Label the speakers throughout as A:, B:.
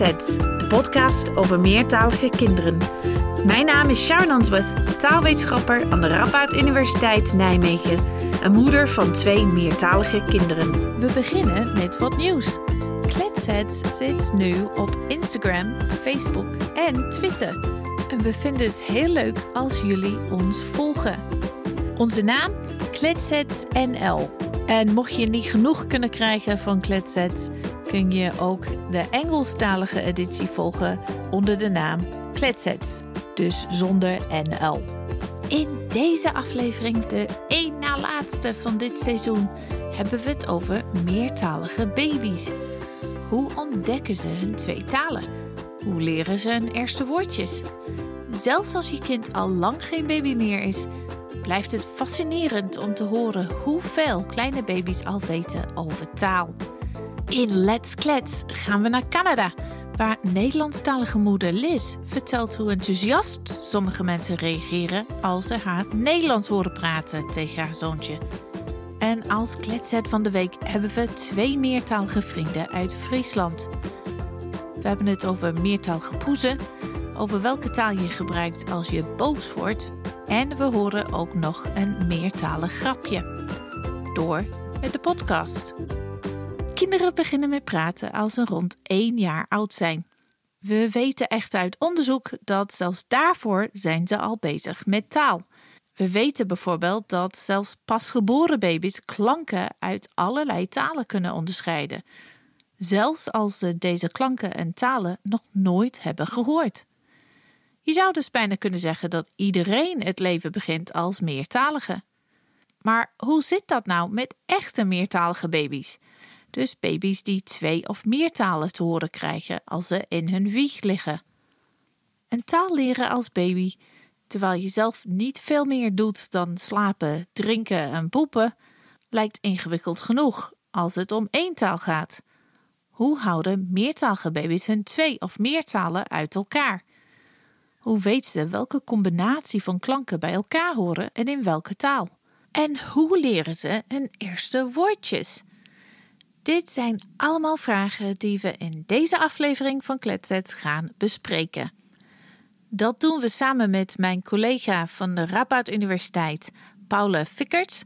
A: De podcast over meertalige kinderen. Mijn naam is Sharon Answorth, taalwetenschapper aan de Radboud Universiteit Nijmegen en moeder van twee meertalige kinderen.
B: We beginnen met wat nieuws. Kletsets zit nu op Instagram, Facebook en Twitter. En we vinden het heel leuk als jullie ons volgen. Onze naam? Kletsets NL. En mocht je niet genoeg kunnen krijgen van Kletsets, kun je ook de Engelstalige editie volgen onder de naam Kletsets, dus zonder NL. In deze aflevering, de één na laatste van dit seizoen, hebben we het over meertalige baby's. Hoe ontdekken ze hun twee talen? Hoe leren ze hun eerste woordjes? Zelfs als je kind al lang geen baby meer is, blijft het fascinerend om te horen hoeveel kleine baby's al weten over taal. In Let's Klets gaan we naar Canada, waar Nederlandstalige moeder Liz vertelt hoe enthousiast sommige mensen reageren als ze haar Nederlands horen praten tegen haar zoontje. En als kletset van de week hebben we twee meertalige vrienden uit Friesland. We hebben het over meertalige poezen, over welke taal je gebruikt als je boos wordt en we horen ook nog een meertalig grapje. Door met de podcast. Kinderen beginnen met praten als ze rond 1 jaar oud zijn. We weten echt uit onderzoek dat zelfs daarvoor zijn ze al bezig met taal. We weten bijvoorbeeld dat zelfs pasgeboren baby's klanken uit allerlei talen kunnen onderscheiden, zelfs als ze deze klanken en talen nog nooit hebben gehoord. Je zou dus bijna kunnen zeggen dat iedereen het leven begint als meertalige. Maar hoe zit dat nou met echte meertalige baby's? Dus baby's die twee of meer talen te horen krijgen als ze in hun wieg liggen. Een taal leren als baby, terwijl je zelf niet veel meer doet dan slapen, drinken en poepen, lijkt ingewikkeld genoeg als het om één taal gaat. Hoe houden meertalige baby's hun twee of meer talen uit elkaar? Hoe weet ze welke combinatie van klanken bij elkaar horen en in welke taal? En hoe leren ze hun eerste woordjes? Dit zijn allemaal vragen die we in deze aflevering van Kletset gaan bespreken. Dat doen we samen met mijn collega van de Radboud Universiteit, Paula Fickerts.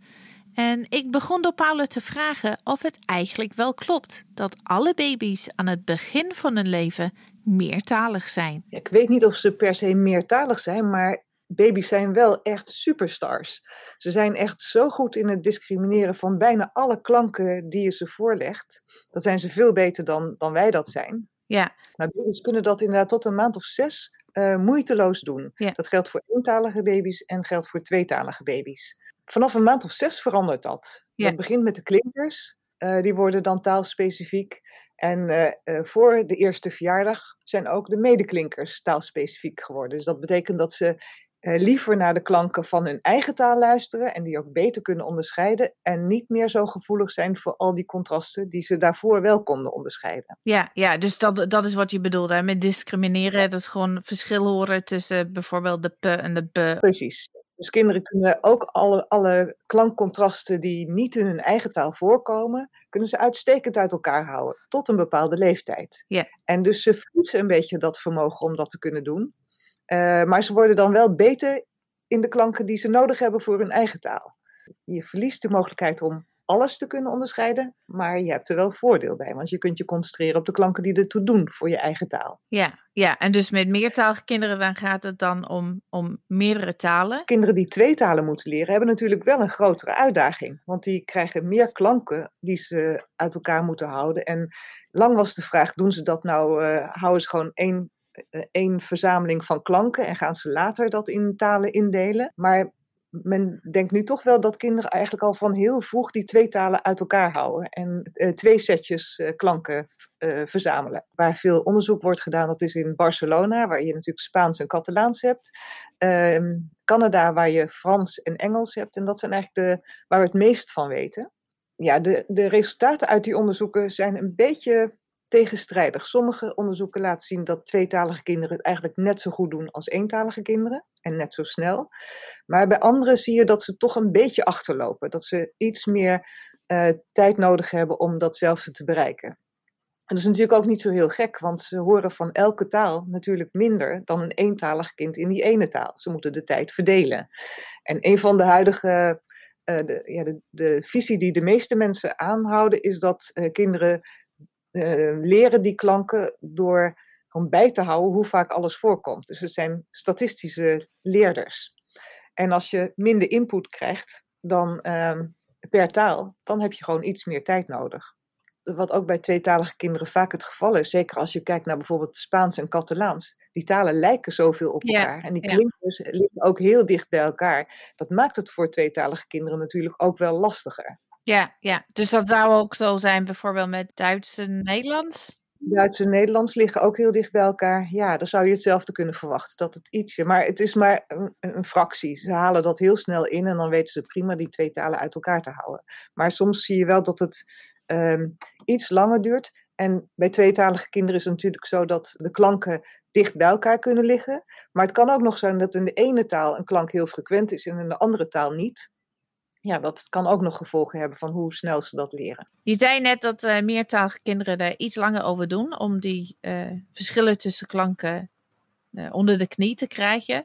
B: En ik begon door Paula te vragen of het eigenlijk wel klopt dat alle baby's aan het begin van hun leven meertalig zijn.
C: ik weet niet of ze per se meertalig zijn, maar baby's zijn wel echt superstars. Ze zijn echt zo goed in het discrimineren van bijna alle klanken die je ze voorlegt. Dat zijn ze veel beter dan, dan wij dat zijn.
B: Ja.
C: Maar baby's kunnen dat inderdaad tot een maand of zes uh, moeiteloos doen.
B: Ja.
C: Dat geldt voor eentalige baby's en geldt voor tweetalige baby's. Vanaf een maand of zes verandert dat.
B: Ja.
C: Het begint met de klinkers. Uh, die worden dan taalspecifiek. En uh, uh, voor de eerste verjaardag zijn ook de medeklinkers taalspecifiek geworden. Dus dat betekent dat ze uh, liever naar de klanken van hun eigen taal luisteren en die ook beter kunnen onderscheiden. En niet meer zo gevoelig zijn voor al die contrasten die ze daarvoor wel konden onderscheiden.
B: Ja, ja dus dat, dat is wat je bedoelt hè? met discrimineren. Dat is gewoon verschil horen tussen bijvoorbeeld de p en de b.
C: Precies. Dus kinderen kunnen ook alle, alle klankcontrasten die niet in hun eigen taal voorkomen, kunnen ze uitstekend uit elkaar houden, tot een bepaalde leeftijd.
B: Ja.
C: En dus ze verliezen een beetje dat vermogen om dat te kunnen doen. Uh, maar ze worden dan wel beter in de klanken die ze nodig hebben voor hun eigen taal. Je verliest de mogelijkheid om alles te kunnen onderscheiden, maar je hebt er wel voordeel bij, want je kunt je concentreren op de klanken die ertoe doen voor je eigen taal.
B: Ja, ja. en dus met meertalige kinderen dan gaat het dan om, om meerdere talen?
C: Kinderen die twee talen moeten leren hebben natuurlijk wel een grotere uitdaging, want die krijgen meer klanken die ze uit elkaar moeten houden. En lang was de vraag, doen ze dat nou, uh, houden ze gewoon één één verzameling van klanken en gaan ze later dat in talen indelen. Maar men denkt nu toch wel dat kinderen eigenlijk al van heel vroeg die twee talen uit elkaar houden en uh, twee setjes uh, klanken verzamelen. Waar veel onderzoek wordt gedaan, dat is in Barcelona, waar je natuurlijk Spaans en Catalaans hebt. Ehm, Canada, waar je Frans en Engels hebt. En dat zijn eigenlijk de waar we het meest van weten. Ja, de, de resultaten uit die onderzoeken zijn een beetje tegenstrijdig. Sommige onderzoeken laten zien dat tweetalige kinderen het eigenlijk net zo goed doen als eentalige kinderen en net zo snel. Maar bij anderen zie je dat ze toch een beetje achterlopen, dat ze iets meer uh, tijd nodig hebben om datzelfde te bereiken. En dat is natuurlijk ook niet zo heel gek, want ze horen van elke taal natuurlijk minder dan een eentalig kind in die ene taal. Ze moeten de tijd verdelen. En een van de huidige, uh, de, ja, de, de, visie die de meeste mensen aanhouden, is dat uh, kinderen uh, leren die klanken door gewoon bij te houden hoe vaak alles voorkomt. Dus het zijn statistische leerders. En als je minder input krijgt dan ehm, per taal, dan heb je gewoon iets meer tijd nodig wat ook bij tweetalige kinderen vaak het geval is, zeker als je kijkt naar bijvoorbeeld Spaans en Catalaans, die talen lijken zoveel op elkaar. en die klinkers liggen ook heel dicht bij elkaar. Dat maakt het voor tweetalige kinderen natuurlijk ook wel lastiger.
B: Ja, ja, dus dat zou ook zo zijn bijvoorbeeld met Duits en Nederlands?
C: Duits en Nederlands liggen ook heel dicht bij elkaar. Ja, dan zou je hetzelfde kunnen verwachten. Dat het ietsje, maar het is maar een, fractie. Ze halen dat heel snel in en dan weten ze prima die twee talen uit elkaar te houden. Maar soms zie je wel dat het um, iets langer duurt. En bij tweetalige kinderen is het natuurlijk zo dat de klanken dicht bij elkaar kunnen liggen. Maar het kan ook nog zijn dat in de ene taal een klank heel frequent is en in de andere taal niet. Ja, dat kan ook nog gevolgen hebben van hoe snel ze dat leren.
B: Je zei net dat uh, meertalige kinderen er iets langer over doen om die uh, verschillen tussen klanken uh, onder de knie te krijgen.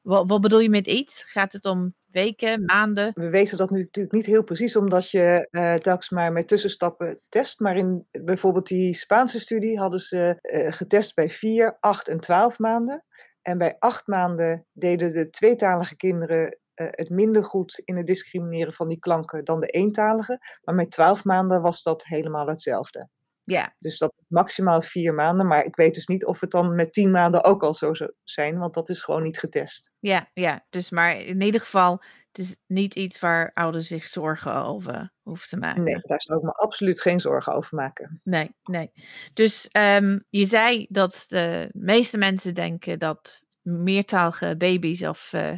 B: Wat, wat bedoel je met iets? Gaat het om weken, maanden?
C: We weten dat nu natuurlijk niet heel precies, omdat je uh, telkens maar met tussenstappen test. Maar in bijvoorbeeld die Spaanse studie hadden ze getest bij 4, 8 en 12 maanden. En bij 8 maanden deden de tweetalige kinderen het minder goed in het discrimineren van die klanken dan de eentalige. Maar met 12 maanden was dat helemaal hetzelfde.
B: Ja.
C: Dus dat maximaal vier maanden. Maar ik weet dus niet of het dan met tien maanden ook al zo zou zijn, want dat is gewoon niet getest.
B: Ja, ja. Dus maar in ieder geval, het is niet iets waar ouders zich zorgen over hoeven te maken.
C: Nee, daar zou ik me absoluut geen zorgen over maken.
B: Nee, nee. Dus um, je zei dat de meeste mensen denken dat meertalige baby's of uh,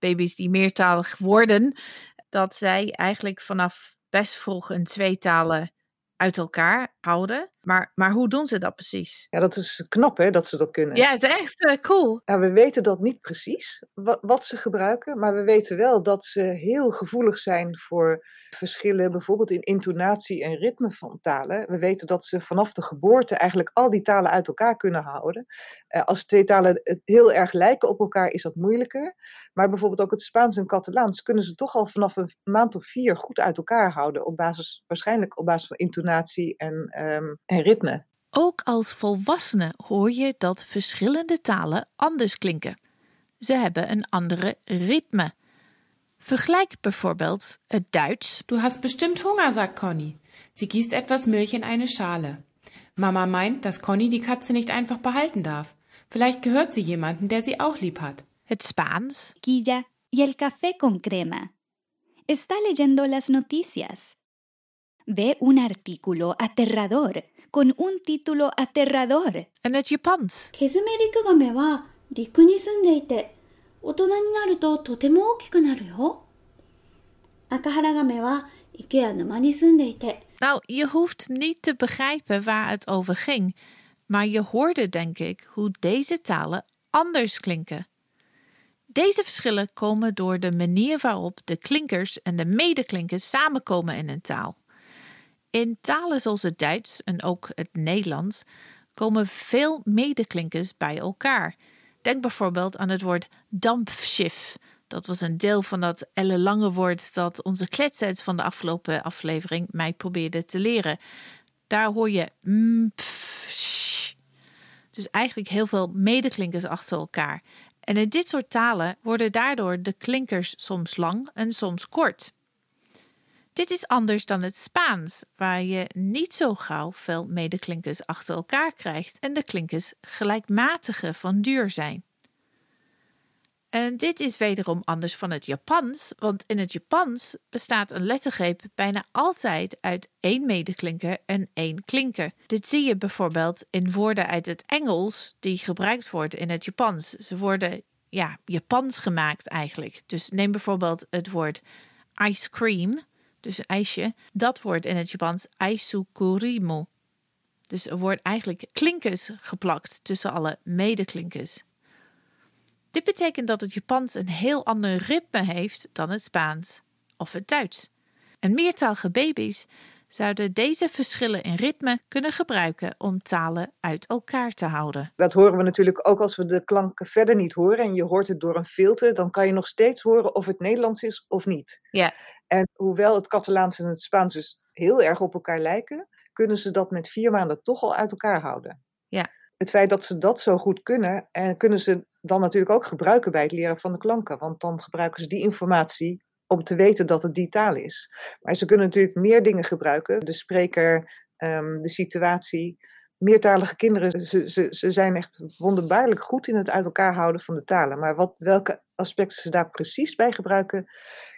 B: baby's die meertalig worden, dat zij eigenlijk vanaf best vroeg een tweetalen uit elkaar houden. Maar, maar hoe doen ze dat precies?
C: Ja, dat is knap hè, dat ze dat kunnen.
B: Ja, het is echt uh, cool.
C: Ja, we weten dat niet precies, wat, wat, ze gebruiken. Maar we weten wel dat ze heel gevoelig zijn voor verschillen, bijvoorbeeld in intonatie en ritme van talen. We weten dat ze vanaf de geboorte eigenlijk al die talen uit elkaar kunnen houden. Uh, als twee talen heel erg lijken op elkaar, is dat moeilijker. Maar bijvoorbeeld ook het Spaans en Catalaans kunnen ze toch al vanaf een maand of vier goed uit elkaar houden. Op basis, waarschijnlijk op basis van intonatie en, um, en ritme.
B: Ook als volwassene hoor je dat verschillende talen anders klinken. Ze hebben een andere ritme. Vergelijk bijvoorbeeld het Duits.
D: Du hast bestimmt Hunger, sagt Conny. Sie gießt etwas Milch in eine Schale. Mama meint, dass Conny die Katze nicht einfach behalten darf. Vielleicht gehört sie jemanden, der sie auch lieb hat.
B: Het Spaans.
E: Quilla y el café con crema. Está leyendo las noticias. Ve un artículo aterrador con un título aterrador.
B: En het Japans.
F: ケズメリクガメは陸に住んでいて、大人になるととても大きくなるよ。赤原ガメは池や沼に住んでいて。
B: Nou, je hoeft niet te begrijpen waar het over ging, maar je hoorde denk ik hoe deze talen anders klinken. Deze verschillen komen door de manier waarop de klinkers en de medeklinkers samenkomen in een taal. In talen zoals het Duits en ook het Nederlands komen veel medeklinkers bij elkaar. Denk bijvoorbeeld aan het woord dampschiff. Dat was een deel van dat ellenlange woord dat onze kletsets van de afgelopen aflevering mij probeerde te leren. Daar hoor je pff, sh. Dus eigenlijk heel veel medeklinkers achter elkaar. En in dit soort talen worden daardoor de klinkers soms lang en soms kort. Dit is anders dan het Spaans, waar je niet zo gauw veel medeklinkers achter elkaar krijgt en de klinkers gelijkmatige van duur zijn. En dit is wederom anders van het Japans, want in het Japans bestaat een lettergreep bijna altijd uit één medeklinker en één klinker. Dit zie je bijvoorbeeld in woorden uit het Engels die gebruikt worden in het Japans. Ze worden ja, Japans gemaakt eigenlijk. Dus neem bijvoorbeeld het woord ice cream dus ijsje, dat wordt in het Japans aisukurimu. Dus er wordt eigenlijk klinkers geplakt tussen alle medeklinkers. Dit betekent dat het Japans een heel ander ritme heeft dan het Spaans of het Duits. En meertalige baby's zouden deze verschillen in ritme kunnen gebruiken om talen uit elkaar te houden.
C: Dat horen we natuurlijk ook als we de klanken verder niet horen en je hoort het door een filter, dan kan je nog steeds horen of het Nederlands is of niet.
B: Ja.
C: En hoewel het Catalaans en het Spaans dus heel erg op elkaar lijken, kunnen ze dat met vier maanden toch al uit elkaar houden.
B: Ja.
C: Het feit dat ze dat zo goed kunnen, en kunnen ze dan natuurlijk ook gebruiken bij het leren van de klanken. Want dan gebruiken ze die informatie om te weten dat het die taal is. Maar ze kunnen natuurlijk meer dingen gebruiken. De spreker, ehm, de situatie. Meertalige kinderen, ze, ze, ze zijn echt wonderbaarlijk goed in het uit elkaar houden van de talen. Maar wat, welke aspecten ze daar precies bij gebruiken,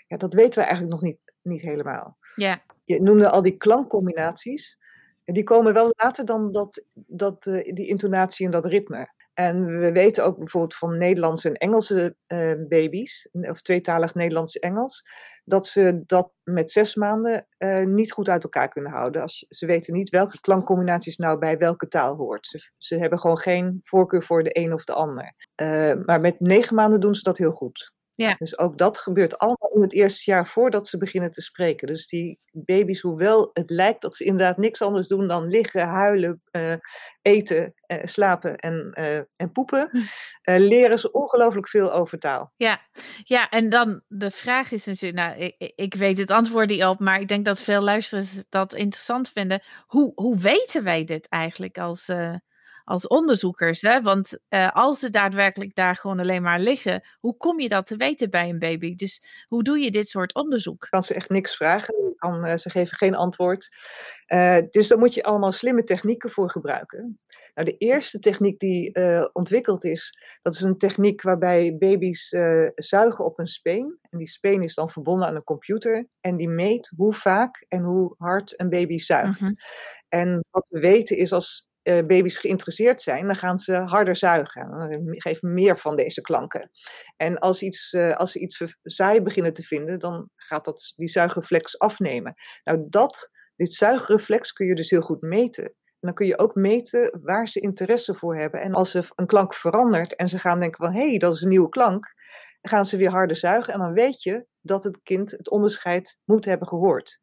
C: ja, dat weten we eigenlijk nog niet, niet helemaal.
B: Ja.
C: Je noemde al die klankcombinaties. Die komen wel later dan dat, dat, uh, die intonatie en dat ritme. En we weten ook bijvoorbeeld van Nederlandse en Engelse uh, baby's, of tweetalig Nederlands-Engels, dat ze dat met zes maanden uh, niet goed uit elkaar kunnen houden. Als, ze weten niet welke klankcombinaties nou bij welke taal hoort. Ze, ze hebben gewoon geen voorkeur voor de een of de ander. Uh, maar met negen maanden doen ze dat heel goed.
B: Ja.
C: Dus ook dat gebeurt allemaal in het eerste jaar voordat ze beginnen te spreken. Dus die baby's, hoewel het lijkt dat ze inderdaad niks anders doen dan liggen, huilen, uh, eten, uh, slapen en, uh, en poepen, leren ze ongelooflijk veel over taal.
B: Ja. ja, en dan de vraag is natuurlijk, nou, ik, ik weet het antwoord niet op, maar ik denk dat veel luisteraars dat interessant vinden. Hoe, hoe weten wij dit eigenlijk als als onderzoekers. Hè? Want uh, als ze daadwerkelijk daar gewoon alleen maar liggen, hoe kom je dat te weten bij een baby? Dus hoe doe je dit soort onderzoek?
C: Kan ze echt niks vragen, kan, uh, ze geven geen antwoord. Uh, dus daar moet je allemaal slimme technieken voor gebruiken. Nou, de eerste techniek die ontwikkeld is, dat is een techniek waarbij baby's zuigen op een speen. En die speen is dan verbonden aan een computer en die meet hoe vaak en hoe hard een baby zuigt.
B: Mhm.
C: En wat we weten is als baby's geïnteresseerd zijn, dan gaan ze harder zuigen. Dan geven meer van deze klanken. En als, iets, uh, als ze iets saai beginnen te vinden, dan gaat dat, die zuigreflex afnemen. Nou, dat, dit zuigreflex kun je dus heel goed meten. En dan kun je ook meten waar ze interesse voor hebben. En als er een klank verandert en ze gaan denken van, hé, hey, dat is een nieuwe klank, gaan ze weer harder zuigen. En dan weet je dat het kind het onderscheid moet hebben gehoord.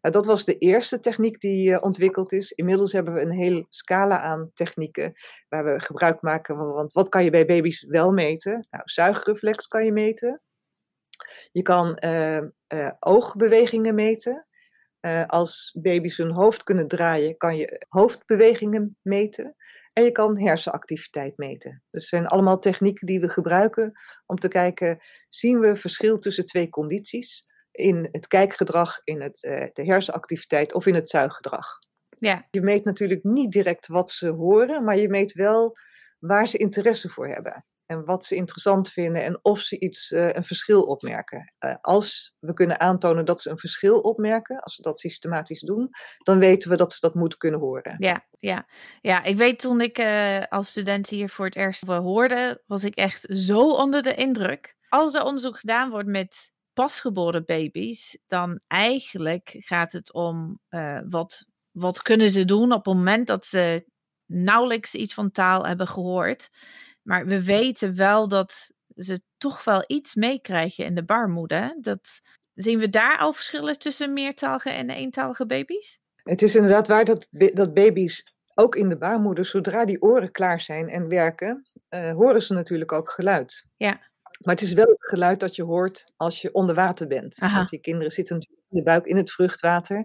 C: Nou, dat was de eerste techniek die uh, ontwikkeld is. Inmiddels hebben we een hele scala aan technieken waar we gebruik maken van. Want wat kan je bij baby's wel meten? Nou, zuigreflex kan je meten. Je kan uh, uh, oogbewegingen meten. als baby's hun hoofd kunnen draaien, kan je hoofdbewegingen meten. En je kan hersenactiviteit meten. Dus zijn allemaal technieken die we gebruiken om te kijken, zien we verschil tussen twee condities? In het kijkgedrag, in het, uh, de hersenactiviteit of in het zuiggedrag.
B: Ja.
C: Je meet natuurlijk niet direct wat ze horen, maar je meet wel waar ze interesse voor hebben. En wat ze interessant vinden en of ze iets, uh, een verschil opmerken. Uh, als we kunnen aantonen dat ze een verschil opmerken, als we dat systematisch doen, dan weten we dat ze dat moeten kunnen horen.
B: Ja, ja. ja ik weet toen ik uh, als student hier voor het eerst hoorde, was ik echt zo onder de indruk. Als er onderzoek gedaan wordt met pasgeboren baby's, dan eigenlijk gaat het om uh, wat, wat kunnen ze doen op het moment dat ze nauwelijks iets van taal hebben gehoord. Maar we weten wel dat ze toch wel iets meekrijgen in de baarmoeder. Dat, zien we daar al verschillen tussen meertalige en eentalige baby's?
C: Het is inderdaad waar dat, dat baby's ook in de baarmoeder, zodra die oren klaar zijn en werken, uh, horen ze natuurlijk ook geluid.
B: Ja.
C: Maar het is wel het geluid dat je hoort als je onder water bent.
B: Aha.
C: Want die kinderen zitten natuurlijk in de buik in het vruchtwater.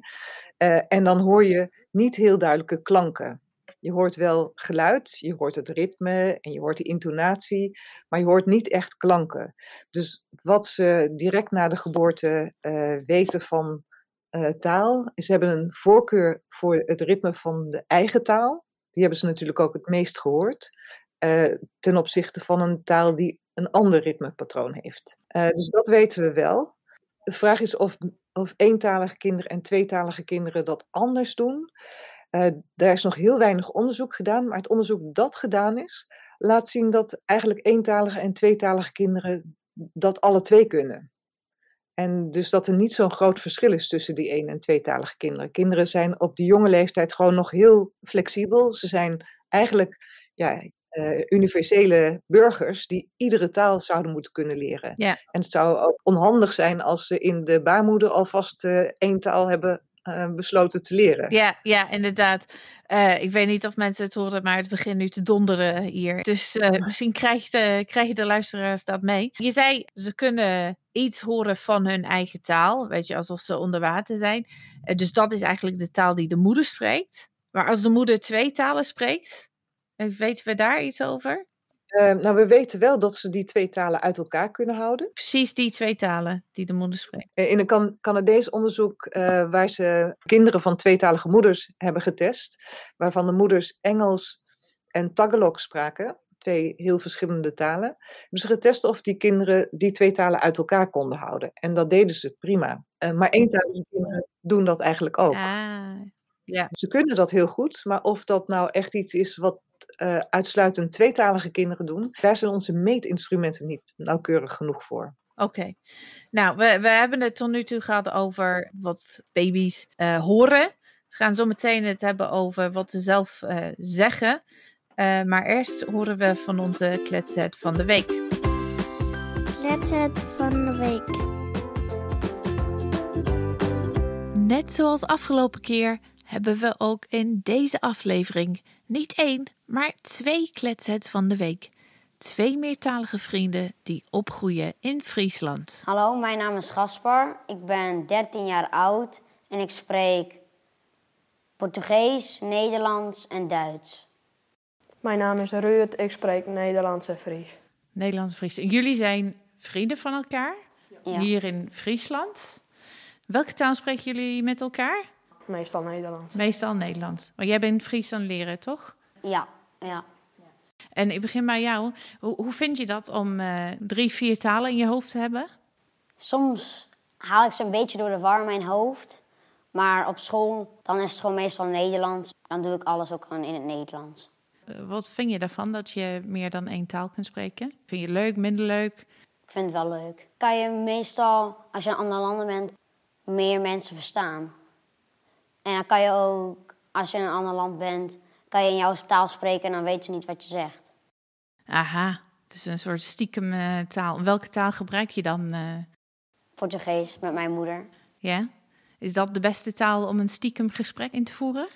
C: Uh, en dan hoor je niet heel duidelijke klanken. Je hoort wel geluid, je hoort het ritme en je hoort de intonatie, maar je hoort niet echt klanken. Dus wat ze direct na de geboorte uh, weten van uh, taal, ze hebben een voorkeur voor het ritme van de eigen taal. Die hebben ze natuurlijk ook het meest gehoord. ten opzichte van een taal die een ander ritmepatroon heeft. Uh, dus dat weten we wel. De vraag is of, of eentalige kinderen en tweetalige kinderen dat anders doen. Uh, daar is nog heel weinig onderzoek gedaan, maar het onderzoek dat gedaan is, laat zien dat eigenlijk eentalige en tweetalige kinderen dat alle twee kunnen. En dus dat er niet zo'n groot verschil is tussen die een- en tweetalige kinderen. Kinderen zijn op die jonge leeftijd gewoon nog heel flexibel. Ze zijn eigenlijk ja, uh, universele burgers die iedere taal zouden moeten kunnen leren.
B: Ja.
C: En het zou ook onhandig zijn als ze in de baarmoeder alvast uh, één taal hebben eh, besloten te leren.
B: Ja, ja inderdaad. Eh, ik weet niet of mensen het horen, maar het begint nu te donderen hier. Dus eh, misschien krijgt, uh, krijgen de luisteraars dat mee. Je zei, ze kunnen iets horen van hun eigen taal. Weet je, alsof ze onder water zijn. dus dat is eigenlijk de taal die de moeder spreekt. Maar als de moeder twee talen spreekt, weten we daar iets over?
C: Uh, nou, we weten wel dat ze die twee talen uit elkaar kunnen houden.
B: Precies die twee talen die de moeder spreekt.
C: In een kan Canadees onderzoek uh, waar ze kinderen van tweetalige moeders hebben getest, waarvan de moeders Engels en Tagalog spraken, twee heel verschillende talen, hebben ze getest of die kinderen die twee talen uit elkaar konden houden. En dat deden ze prima. Uh, maar eentalige kinderen doen dat eigenlijk ook.
B: Ah, ja.
C: Ze kunnen dat heel goed, maar of dat nou echt iets is wat uh, uitsluitend tweetalige kinderen doen, daar zijn onze meetinstrumenten niet nauwkeurig genoeg voor.
B: Oké. Okay. Nou, we, we hebben het tot nu toe gehad over wat baby's uh, horen. We gaan zo meteen het hebben over wat ze zelf uh, zeggen. maar eerst horen we van onze kletset van de week.
G: Kletset van de week.
B: Net zoals afgelopen keer hebben we ook in deze aflevering niet één, maar twee kletsets van de week. Twee meertalige vrienden die opgroeien in Friesland.
H: Hallo, mijn naam is Gaspar. Ik ben 13 jaar oud en ik spreek Portugees, Nederlands en Duits.
I: Mijn naam is Ruud, ik spreek Nederlands en Fries.
B: Nederlands en Fries. En jullie zijn vrienden van elkaar
H: Ja.
B: hier in Friesland. Welke taal spreken jullie met elkaar?
I: Meestal Nederlands.
B: Meestal Nederlands. Maar jij bent Fries aan het leren, toch?
H: Ja, ja.
B: En ik begin bij jou. Hoe, hoe vind je dat om eh, drie, vier talen in je hoofd te hebben?
H: Soms haal ik ze een beetje door de war in mijn hoofd. Maar op school, dan is het gewoon meestal Nederlands. Dan doe ik alles ook gewoon in het Nederlands.
B: Eh, wat vind je daarvan dat je meer dan één taal kunt spreken? Vind je het leuk, minder leuk?
H: Ik vind het wel leuk. Kan je meestal, als je in andere landen bent, meer mensen verstaan. En dan kan je ook, als je in een ander land bent, kan je in jouw taal spreken en dan weten ze niet wat je zegt.
B: Aha, het is een soort stiekem eh, taal. Welke taal gebruik je dan? eh?
H: Portugees met mijn moeder.
B: ja? Is dat de beste taal om een stiekem gesprek in te voeren?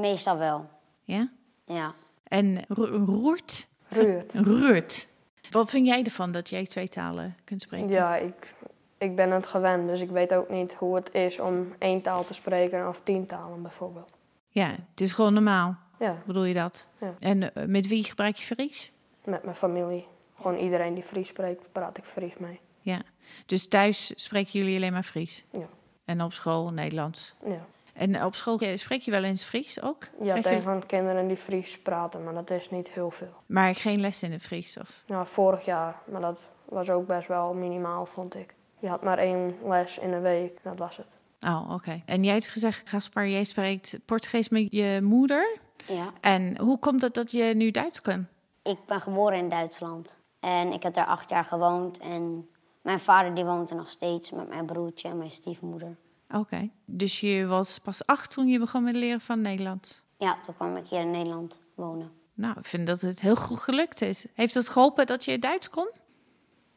H: Meestal wel,
B: Ja?
H: ja.
B: En ro- roert?
I: Ruud.
B: Roert. Wat vind jij ervan dat jij twee talen kunt spreken?
I: Ja, ik, ik ben het gewend, dus ik weet ook niet hoe het is om één taal te spreken of tien talen bijvoorbeeld.
B: Ja, het is gewoon normaal.
I: Ja,
B: Bedoel je dat?
I: Ja.
B: En eh, met wie gebruik je Fries?
I: met mijn familie. Gewoon iedereen die Fries spreekt, praat ik Fries mee.
B: Ja. Dus thuis spreken jullie alleen maar Fries?
I: Ja.
B: En op school Nederlands?
I: Ja,
B: En op school spreek je wel eens Fries ook?
I: ja
B: Krijg je-
I: tegen kinderen die Fries praten, maar dat is niet heel veel.
B: Maar geen les in het Fries? Of?
I: Ja, vorig jaar, maar dat was ook best wel minimaal, vond ik. Je had maar één les in de week, dat was het.
B: Oh, oké. En jij hebt gezegd, Gaspar, jij spreekt Portugees met je moeder.
H: ja.
B: En hoe komt het dat je nu Duits kan?
H: Ik ben geboren in Duitsland. En ik heb daar acht jaar gewoond. En mijn vader die woont er nog steeds met mijn broertje en mijn stiefmoeder.
B: Oké. Dus je was pas acht toen je begon met leren van Nederlands?
H: Ja, toen kwam ik hier in Nederland wonen.
B: Nou, ik vind dat het heel goed gelukt is. Heeft het geholpen dat je Duits kon?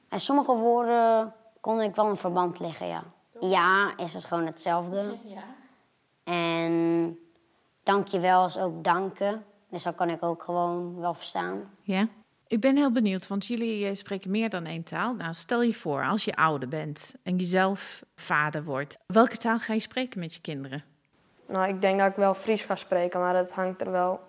H: En sommige woorden kon ik wel in verband leggen, ja. Ja is het gewoon hetzelfde. En dankjewel is ook danken. Dus dat kan ik ook gewoon wel verstaan.
B: Ja. Ik ben heel benieuwd, want jullie eh, spreken meer dan één taal. Nou, stel je voor, als je ouder bent en jezelf vader wordt, welke taal ga je spreken met je kinderen?
I: Nou, ik denk dat ik wel Fries ga spreken, maar het hangt er wel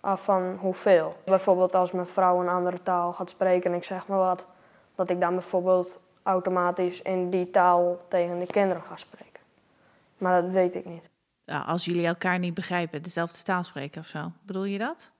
I: af van hoeveel. Bijvoorbeeld als mijn vrouw een andere taal gaat spreken en ik zeg maar wat, dat ik dan bijvoorbeeld automatisch in die taal tegen de kinderen ga spreken. Maar dat weet ik niet.
B: Nou, als jullie elkaar niet begrijpen, dezelfde taal spreken of zo. Bedoel je dat?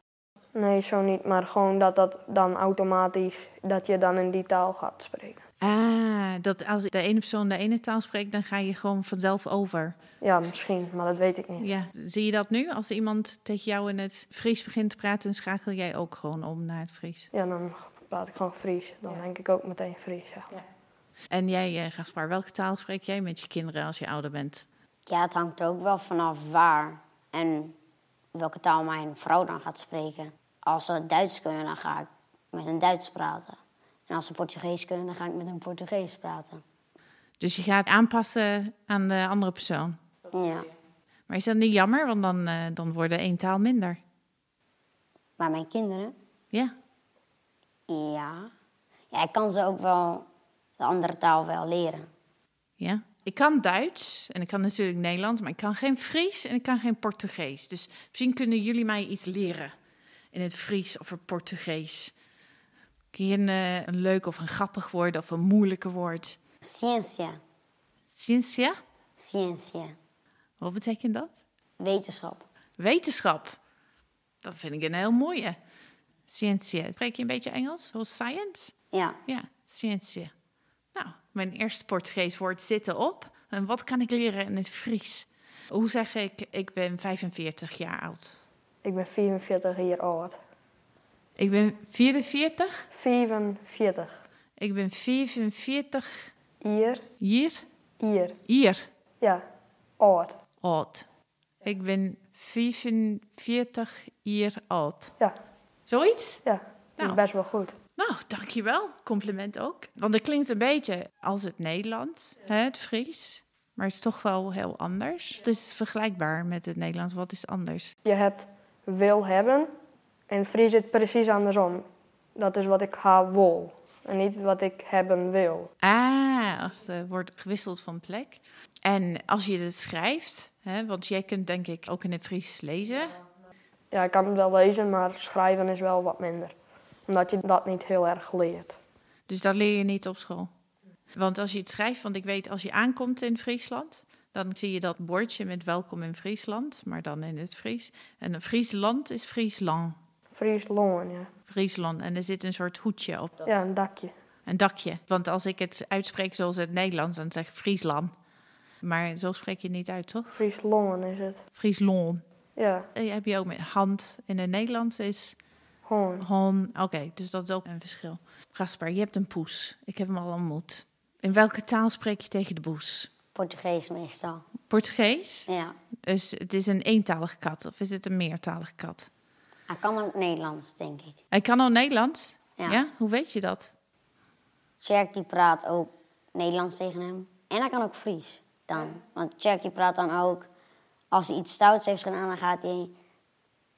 I: Nee, zo niet, maar gewoon dat dat dan automatisch, dat je dan in die taal gaat spreken.
B: Ah, dat als de ene persoon de ene taal spreekt, dan ga je gewoon vanzelf over.
I: Ja, misschien, maar dat weet ik niet.
B: Ja, zie je dat nu? Als iemand tegen jou in het Fries begint te praten, dan schakel jij ook gewoon om naar het Fries.
I: Ja, dan praat ik gewoon Fries. Dan denk ik ook meteen Fries, maar.
B: En jij, eh, Gaspar, welke taal spreek jij met je kinderen als je ouder bent?
H: Ja, het hangt er ook wel vanaf waar en welke taal mijn vrouw dan gaat spreken. Als ze Duits kunnen, dan ga ik met een Duits praten. En als ze Portugees kunnen, dan ga ik met een Portugees praten.
B: Dus je gaat aanpassen aan de andere persoon.
H: Ja.
B: Maar is dat niet jammer? Want dan, eh, dan worden één taal minder.
H: Maar mijn kinderen,
B: Ja.
H: ja. Ja, ik kan ze ook wel de andere taal wel leren.
B: Ja. Ik kan Duits en ik kan natuurlijk Nederlands, maar ik kan geen Fries en ik kan geen Portugees. Dus misschien kunnen jullie mij iets leren in het Fries of het Portugees. Kun je een, eh, een leuk of een grappig woord of een moeilijke woord?
H: Ciência.
B: Ciência?
H: Ciência.
B: Wat betekent dat?
H: Wetenschap.
B: Wetenschap. Dat vind ik een heel mooie. Ciência. Spreek je een beetje Engels? Zoals science?
H: Ja.
B: Ja, ciência. Mijn eerste Portugees woord zit erop. En wat kan ik leren in het Fries? Hoe zeg ik, ik ben 45 jaar oud?
I: Ik ben 44 jaar oud.
B: Ik ben 44?
I: 45
B: Ik ben 45
I: jaar,
B: hier?
I: hier.
B: Hier,
I: Ja, oud.
B: oud. Ik ben 45 jaar oud.
I: Ja,
B: Zoiets?
I: ja. Dat
B: Nou.
I: is best wel goed.
B: Nou, dankjewel. Compliment ook. Want het klinkt een beetje als het Nederlands, hè, het Fries. Maar het is toch wel heel anders. Het is vergelijkbaar met het Nederlands. Wat is anders?
I: Je hebt wil hebben en Fries het precies andersom. Dat is wat ik ha wil en niet wat ik hebben wil.
B: Ah, er wordt gewisseld van plek. En als je het schrijft, hè, want jij kunt denk ik ook in het Fries lezen.
I: Ja, ik kan het wel lezen, maar schrijven is wel wat minder. Omdat je dat niet heel erg leert.
B: Dus dat leer je niet op school. Want als je het schrijft, want ik weet als je aankomt in Friesland, dan zie je dat bordje met welkom in Friesland, maar dan in het Fries. En Friesland is Friesland.
I: Fries loon, ja.
B: Friesland. En er zit een soort hoedje op.
I: Ja, een dakje.
B: Een dakje. Want als ik het uitspreek zoals het Nederlands, dan zeg ik Friesland. Maar zo spreek je het niet uit, toch?
I: Fries loon is het.
B: Friesland.
I: Ja,
B: Eh, heb je ook met hand in het Nederlands is hon. Oké, dus dat is ook een verschil. Gaspar, je hebt een poes. Ik heb hem al ontmoet. In welke taal spreek je tegen de poes?
H: Portugees meestal.
B: Portugees?
H: Ja.
B: Dus het is een eentalige kat of is het een meertalige kat?
H: Hij kan ook Nederlands, denk ik.
B: Hij kan al Nederlands?
H: Ja.
B: Hoe weet je dat?
H: Jack die praat ook Nederlands tegen hem. En hij kan ook Fries dan. Want Jack die praat dan ook... Als hij iets stouts heeft gedaan, dan gaat hij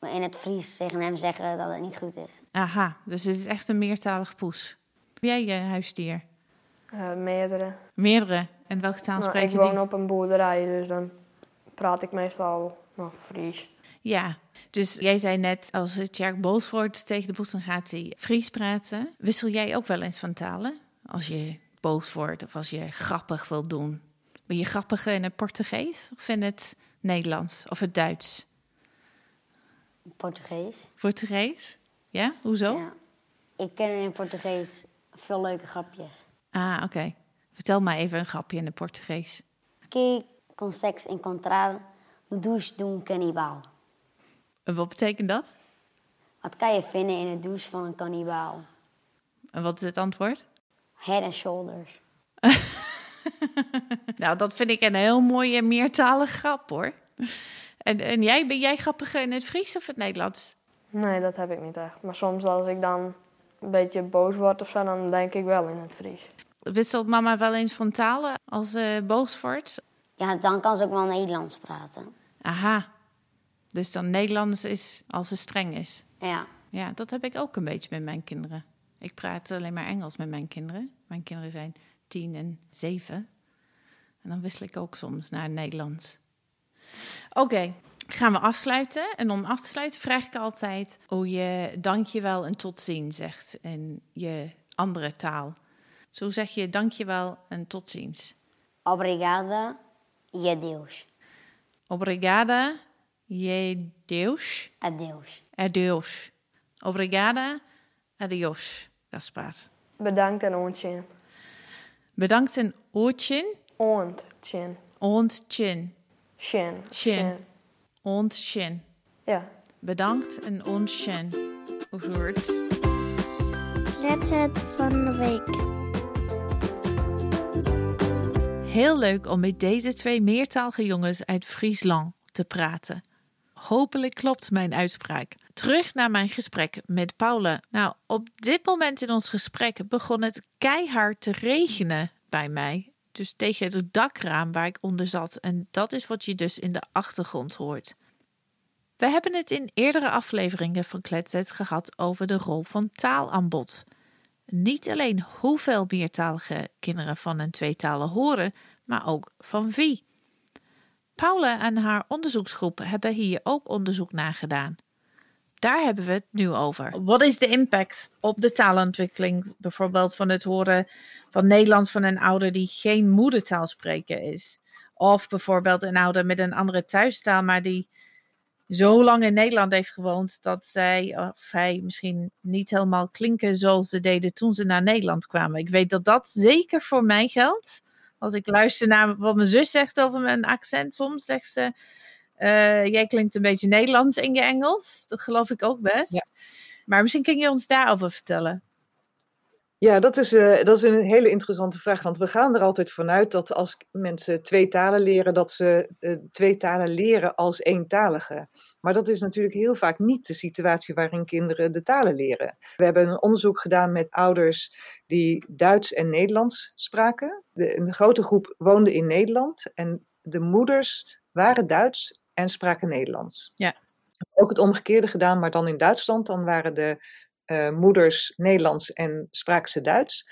H: in het Fries tegen hem zeggen dat het niet goed is.
B: Aha, dus het is echt een meertalige poes. Heb jij je huisdier?
I: Eh, meerdere.
B: Meerdere. En welke taal
I: Nou,
B: spreek
I: ik
B: je
I: woon
B: die?
I: op een boerderij, dus dan praat ik meestal nog Fries.
B: Ja, dus jij zei net, als Tjerk boos wordt tegen de poes, dan gaat hij Fries praten. Wissel jij ook wel eens van talen? Als je boos wordt of als je grappig wil doen. Ben je grappiger in het Portugees of in het Nederlands of het Duits?
H: Portugees.
B: Portugees? Ja, hoezo?
H: Ja. Ik ken in het Portugees veel leuke grapjes.
B: Ah, oké. Vertel mij even een grapje in het Portugees.
H: Que consegues encontrar no douche de um canibal?
B: En wat betekent dat?
H: Wat kan je vinden in de douche van een kannibaal?
B: En wat is het antwoord?
H: Head and shoulders.
B: Nou, dat vind ik een heel mooie meertalige grap hoor. En, en jij, ben jij grappiger in het Fries of het Nederlands?
I: Nee, dat heb ik niet echt. Maar soms als ik dan een beetje boos word of zo, dan denk ik wel in het Fries.
B: Wisselt mama wel eens van talen als ze boos wordt?
H: Ja, dan kan ze ook wel Nederlands praten.
B: Aha. Dus dan Nederlands is als ze streng is.
H: Ja.
B: Ja, dat heb ik ook een beetje met mijn kinderen. Ik praat alleen maar Engels met mijn kinderen. Mijn kinderen zijn tien en zeven. En dan wissel ik ook soms naar Nederlands. Oké, gaan we afsluiten. En om af te sluiten vraag ik altijd hoe je dankjewel en tot ziens zegt in je andere taal. Zo zeg je dankjewel en tot ziens.
H: Obrigada e adeus.
B: Obrigada, je Deus,
H: Adeus.
B: adeus. Obrigada, adios, Gaspar.
I: Bedankt en ontje.
B: Bedankt en oortjen,
I: Ontje.
B: ontjen,
I: Shin.
B: Shin. ontjen.
I: Ja.
B: Bedankt en ontjen. Hoe hoort
G: Kletset van de week.
B: Heel leuk om met deze twee meertalige jongens uit Friesland te praten. Hopelijk klopt mijn uitspraak. Terug naar mijn gesprek met Paula. Nou, op dit moment in ons gesprek begon het keihard te regenen bij mij. Dus tegen het dakraam waar ik onder zat. En dat is wat je dus in de achtergrond hoort. We hebben het in eerdere afleveringen van Kletset gehad over de rol van taalaanbod. Niet alleen hoeveel meertalige kinderen van een tweetalen horen, maar ook van wie. Paula en haar onderzoeksgroep hebben hier ook onderzoek naar gedaan. Daar hebben we het nu over. Wat is de impact op de taalontwikkeling, bijvoorbeeld van het horen van Nederlands van een ouder die geen moedertaalspreker is? Of bijvoorbeeld een ouder met een andere thuistaal, maar die zo lang in Nederland heeft gewoond dat zij of hij misschien niet helemaal klinken zoals ze deden toen ze naar Nederland kwamen. Ik weet dat dat zeker voor mij geldt. Als ik luister naar wat mijn zus zegt over mijn accent, soms zegt ze: uh, Jij klinkt een beetje Nederlands in je Engels. Dat geloof ik ook best. Maar misschien kun je ons daarover vertellen.
C: Ja, dat is, uh, dat is een hele interessante vraag. Want we gaan er altijd vanuit dat als mensen twee talen leren, dat ze uh, twee talen leren als eentalige. Maar dat is natuurlijk heel vaak niet de situatie waarin kinderen de talen leren. We hebben een onderzoek gedaan met ouders die Duits en Nederlands spraken. De, een grote groep woonde in Nederland en de moeders waren Duits en spraken Nederlands.
B: Ja.
C: Ook het omgekeerde gedaan, maar dan in Duitsland. Dan waren de uh, moeders Nederlands en spraken ze Duits.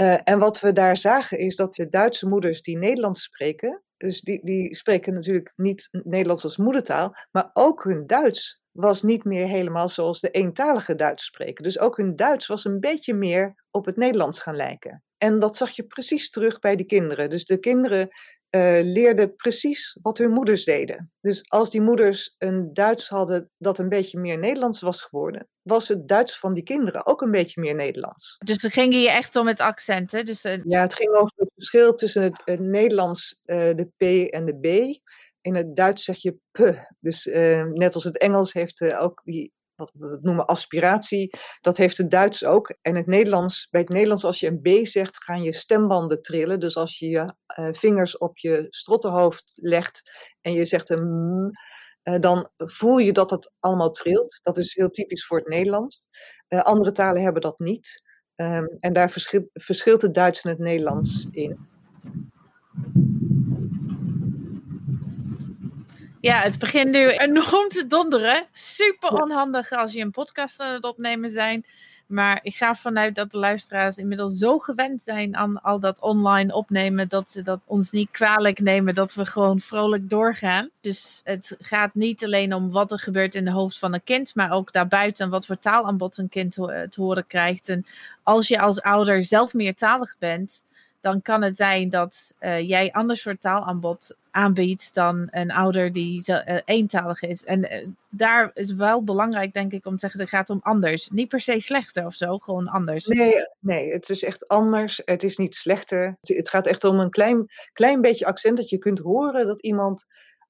C: Uh, en wat we daar zagen is dat de Duitse moeders die Nederlands spreken, dus die, die spreken natuurlijk niet Nederlands als moedertaal, maar ook hun Duits was niet meer helemaal zoals de eentalige Duits spreken. Dus ook hun Duits was een beetje meer op het Nederlands gaan lijken. En dat zag je precies terug bij de kinderen. Dus de kinderen uh, leerden precies wat hun moeders deden. Dus als die moeders een Duits hadden dat een beetje meer Nederlands was geworden, was het Duits van die kinderen ook een beetje meer Nederlands.
B: Dus dan ging je echt om het accent, hè? Dus, uh...
C: Ja, het ging over het verschil tussen het, het Nederlands, uh, de P en de B. In het Duits zeg je p. Dus net als het Engels heeft ook die wat we noemen aspiratie, dat heeft het Duits ook. En het Nederlands, bij het Nederlands, als je een B zegt, gaan je stembanden trillen. Dus als je je uh, vingers op je strottenhoofd legt en je zegt een m, uh, dan voel je dat het allemaal trilt. Dat is heel typisch voor het Nederlands. Uh, andere talen hebben dat niet. Um, en daar verschil, verschilt het Duits en het Nederlands in.
B: Ja, het begint nu enorm te donderen. Super onhandig als je een podcast aan het opnemen zijn. Maar ik ga vanuit dat de luisteraars inmiddels zo gewend zijn aan al dat online opnemen. dat ze dat ons niet kwalijk nemen. dat we gewoon vrolijk doorgaan. Dus het gaat niet alleen om wat er gebeurt in de hoofd van een kind. maar ook daarbuiten wat voor taalaanbod een kind te horen krijgt. En als je als ouder zelf meertalig bent dan kan het zijn dat uh, jij ander soort taalaanbod aanbiedt dan een ouder die uh, eentalig is. En uh, daar is wel belangrijk, denk ik, om te zeggen, het gaat om anders. Niet per se slechter of zo, gewoon anders.
C: Nee, nee het is echt anders. Het is niet slechter. Het gaat echt om een klein, klein beetje accent dat je kunt horen dat iemand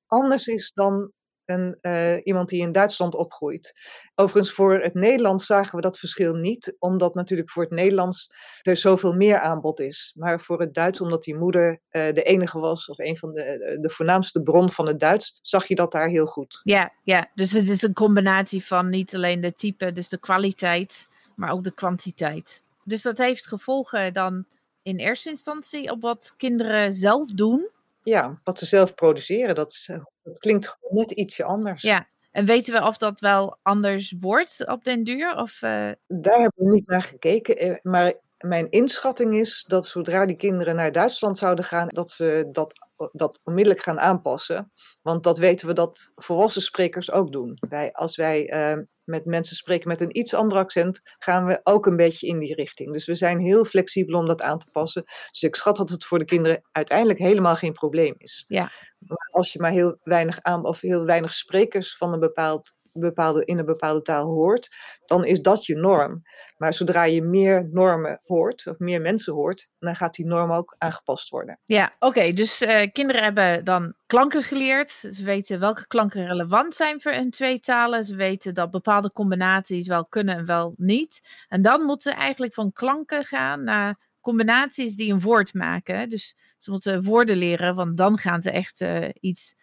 C: anders is dan een, uh, iemand die in Duitsland opgroeit. Overigens, voor het Nederlands zagen we dat verschil niet, omdat natuurlijk voor het Nederlands er zoveel meer aanbod is. Maar voor het Duits, omdat die moeder uh, de enige was, of een van de, de voornaamste bron van het Duits, zag je dat daar heel goed.
B: Ja, ja, dus het is een combinatie van niet alleen de type, dus de kwaliteit, maar ook de kwantiteit. Dus dat heeft gevolgen dan in eerste instantie op wat kinderen zelf doen.
C: Ja, wat ze zelf produceren, dat is dat klinkt net ietsje anders.
B: Ja, en weten we of dat wel anders wordt op den duur? Of, uh...
C: Daar hebben we niet naar gekeken. Eh, maar mijn inschatting is dat zodra die kinderen naar Duitsland zouden gaan, dat ze dat, dat onmiddellijk gaan aanpassen. Want dat weten we dat volwassen sprekers ook doen. Wij, als wij uh, met mensen spreken met een iets ander accent, gaan we ook een beetje in die richting. Dus we zijn heel flexibel om dat aan te passen. Dus ik schat dat het voor de kinderen uiteindelijk helemaal geen probleem is.
B: Ja.
C: Maar als je maar heel weinig aan of heel weinig sprekers van een bepaald bepaalde, in een bepaalde taal hoort, dan is dat je norm. Maar zodra je meer normen hoort, of meer mensen hoort, dan gaat die norm ook aangepast worden.
B: Ja, oké. dus uh, kinderen hebben dan klanken geleerd. Ze weten welke klanken relevant zijn voor hun twee talen. Ze weten dat bepaalde combinaties wel kunnen en wel niet. En dan moeten ze eigenlijk van klanken gaan naar combinaties die een woord maken. Dus ze moeten woorden leren, want dan gaan ze echt uh, iets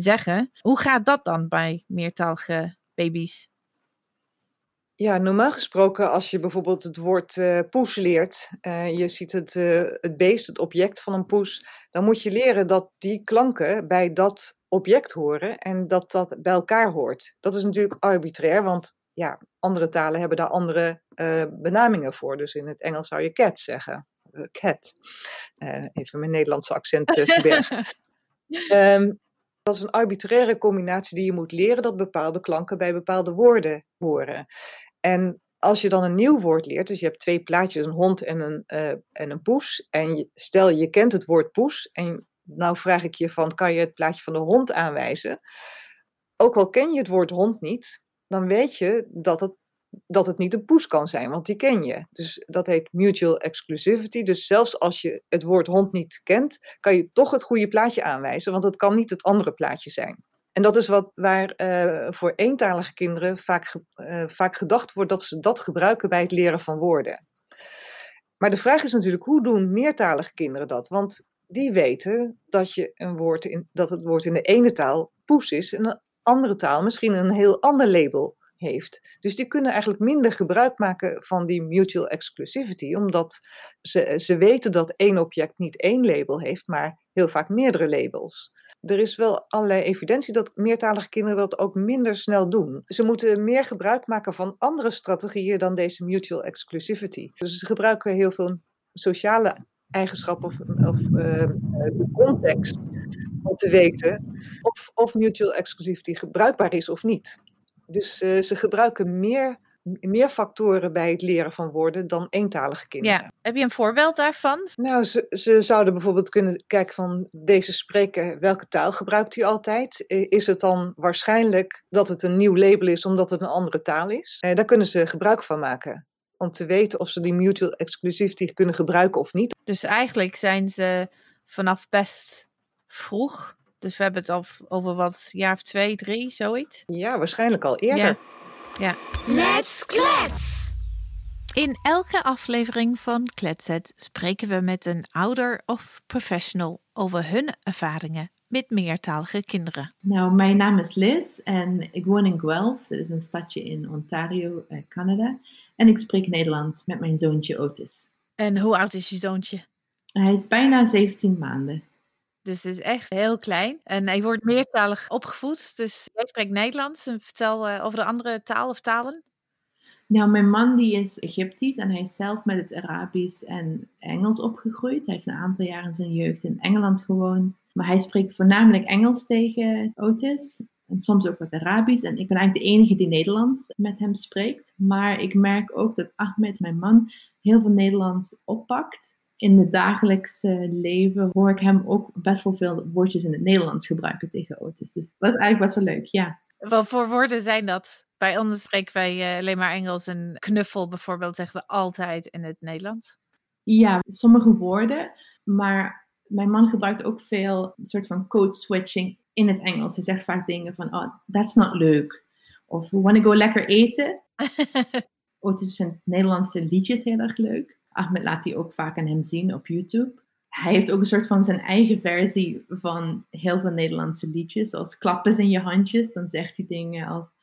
B: zeggen. Hoe gaat dat dan bij meertalige baby's?
C: Ja, normaal gesproken als je bijvoorbeeld het woord uh, poes leert, uh, je ziet het, uh, het beest, het object van een poes, dan moet je leren dat die klanken bij dat object horen en dat dat bij elkaar hoort. Dat is natuurlijk arbitrair, want ja, andere talen hebben daar andere benamingen voor. Dus in het Engels zou je cat zeggen. cat. even mijn Nederlandse accent verbergen. um, dat is een arbitraire combinatie die je moet leren dat bepaalde klanken bij bepaalde woorden horen. En als je dan een nieuw woord leert, dus je hebt twee plaatjes, een hond en een, uh, en een poes, en stel je kent het woord poes, en nou vraag ik je van, kan je het plaatje van de hond aanwijzen? Ook al ken je het woord hond niet, dan weet je dat het, dat het niet een poes kan zijn, want die ken je. Dus dat heet mutual exclusivity. Dus zelfs als je het woord hond niet kent, kan je toch het goede plaatje aanwijzen, want het kan niet het andere plaatje zijn. En dat is wat waar uh, voor eentalige kinderen vaak, uh, vaak gedacht wordt dat ze dat gebruiken bij het leren van woorden. Maar de vraag is natuurlijk, hoe doen meertalige kinderen dat? Want die weten dat, je een woord in, dat het woord in de ene taal poes is en een andere taal misschien een heel ander label heeft. Dus die kunnen eigenlijk minder gebruik maken van die mutual exclusivity, omdat ze, ze weten dat één object niet één label heeft, maar heel vaak meerdere labels er is wel allerlei evidentie dat meertalige kinderen dat ook minder snel doen. Ze moeten meer gebruik maken van andere strategieën dan deze mutual exclusivity. Dus ze gebruiken heel veel sociale eigenschappen of, of uh, context om te weten of, of mutual exclusivity gebruikbaar is of niet. Dus uh, ze gebruiken meer meer factoren bij het leren van woorden dan eentalige kinderen.
B: Ja. Heb je een voorbeeld daarvan?
C: Nou, ze, ze zouden bijvoorbeeld kunnen kijken van deze spreker, welke taal gebruikt hij altijd? Is het dan waarschijnlijk dat het een nieuw label is omdat het een andere taal is? Eh, daar kunnen ze gebruik van maken om te weten of ze die mutual exclusivity kunnen gebruiken of niet.
B: Dus eigenlijk zijn ze vanaf best vroeg, dus we hebben het al over wat jaar of twee, drie, zoiets?
C: Ja, waarschijnlijk al eerder.
B: Ja. Ja. Let's klets! In elke aflevering van Kletset spreken we met een ouder of professional over hun ervaringen met meertalige kinderen.
J: Nou, mijn naam is Liz en ik woon in Guelph. Dat is een stadje in Ontario, eh, Canada. En ik spreek Nederlands met mijn zoontje Otis.
B: En hoe oud is je zoontje?
J: Hij is bijna 17 maanden.
B: Dus het is echt heel klein. En hij wordt meertalig opgevoed. Dus jij spreekt Nederlands. En vertel uh, over de andere taal of talen.
J: Nou, mijn man die is Egyptisch en hij is zelf met het Arabisch en Engels opgegroeid. Hij heeft een aantal jaren in zijn jeugd in Engeland gewoond. Maar hij spreekt voornamelijk Engels tegen Otis. En soms ook wat Arabisch. En ik ben eigenlijk de enige die Nederlands met hem spreekt. Maar ik merk ook dat Ahmed, mijn man, heel veel Nederlands oppakt in het dagelijkse leven hoor ik hem ook best wel veel woordjes in het Nederlands gebruiken tegen Otis. Dus dat is eigenlijk best wel leuk, ja.
B: Wat voor woorden zijn dat? Bij ons spreken wij uh, alleen maar Engels. En knuffel bijvoorbeeld zeggen we altijd in het Nederlands.
J: Ja, sommige woorden. Maar mijn man gebruikt ook veel een soort van code switching in het Engels. Hij zegt vaak dingen van, oh, that's not leuk. Of, we wanna go lekker eten. Otis vindt Nederlandse liedjes heel erg leuk. Ahmed laat die ook vaak aan hem zien op YouTube. Hij heeft ook een soort van zijn eigen versie van heel veel Nederlandse liedjes. Zoals klappen in je handjes. Dan zegt hij dingen als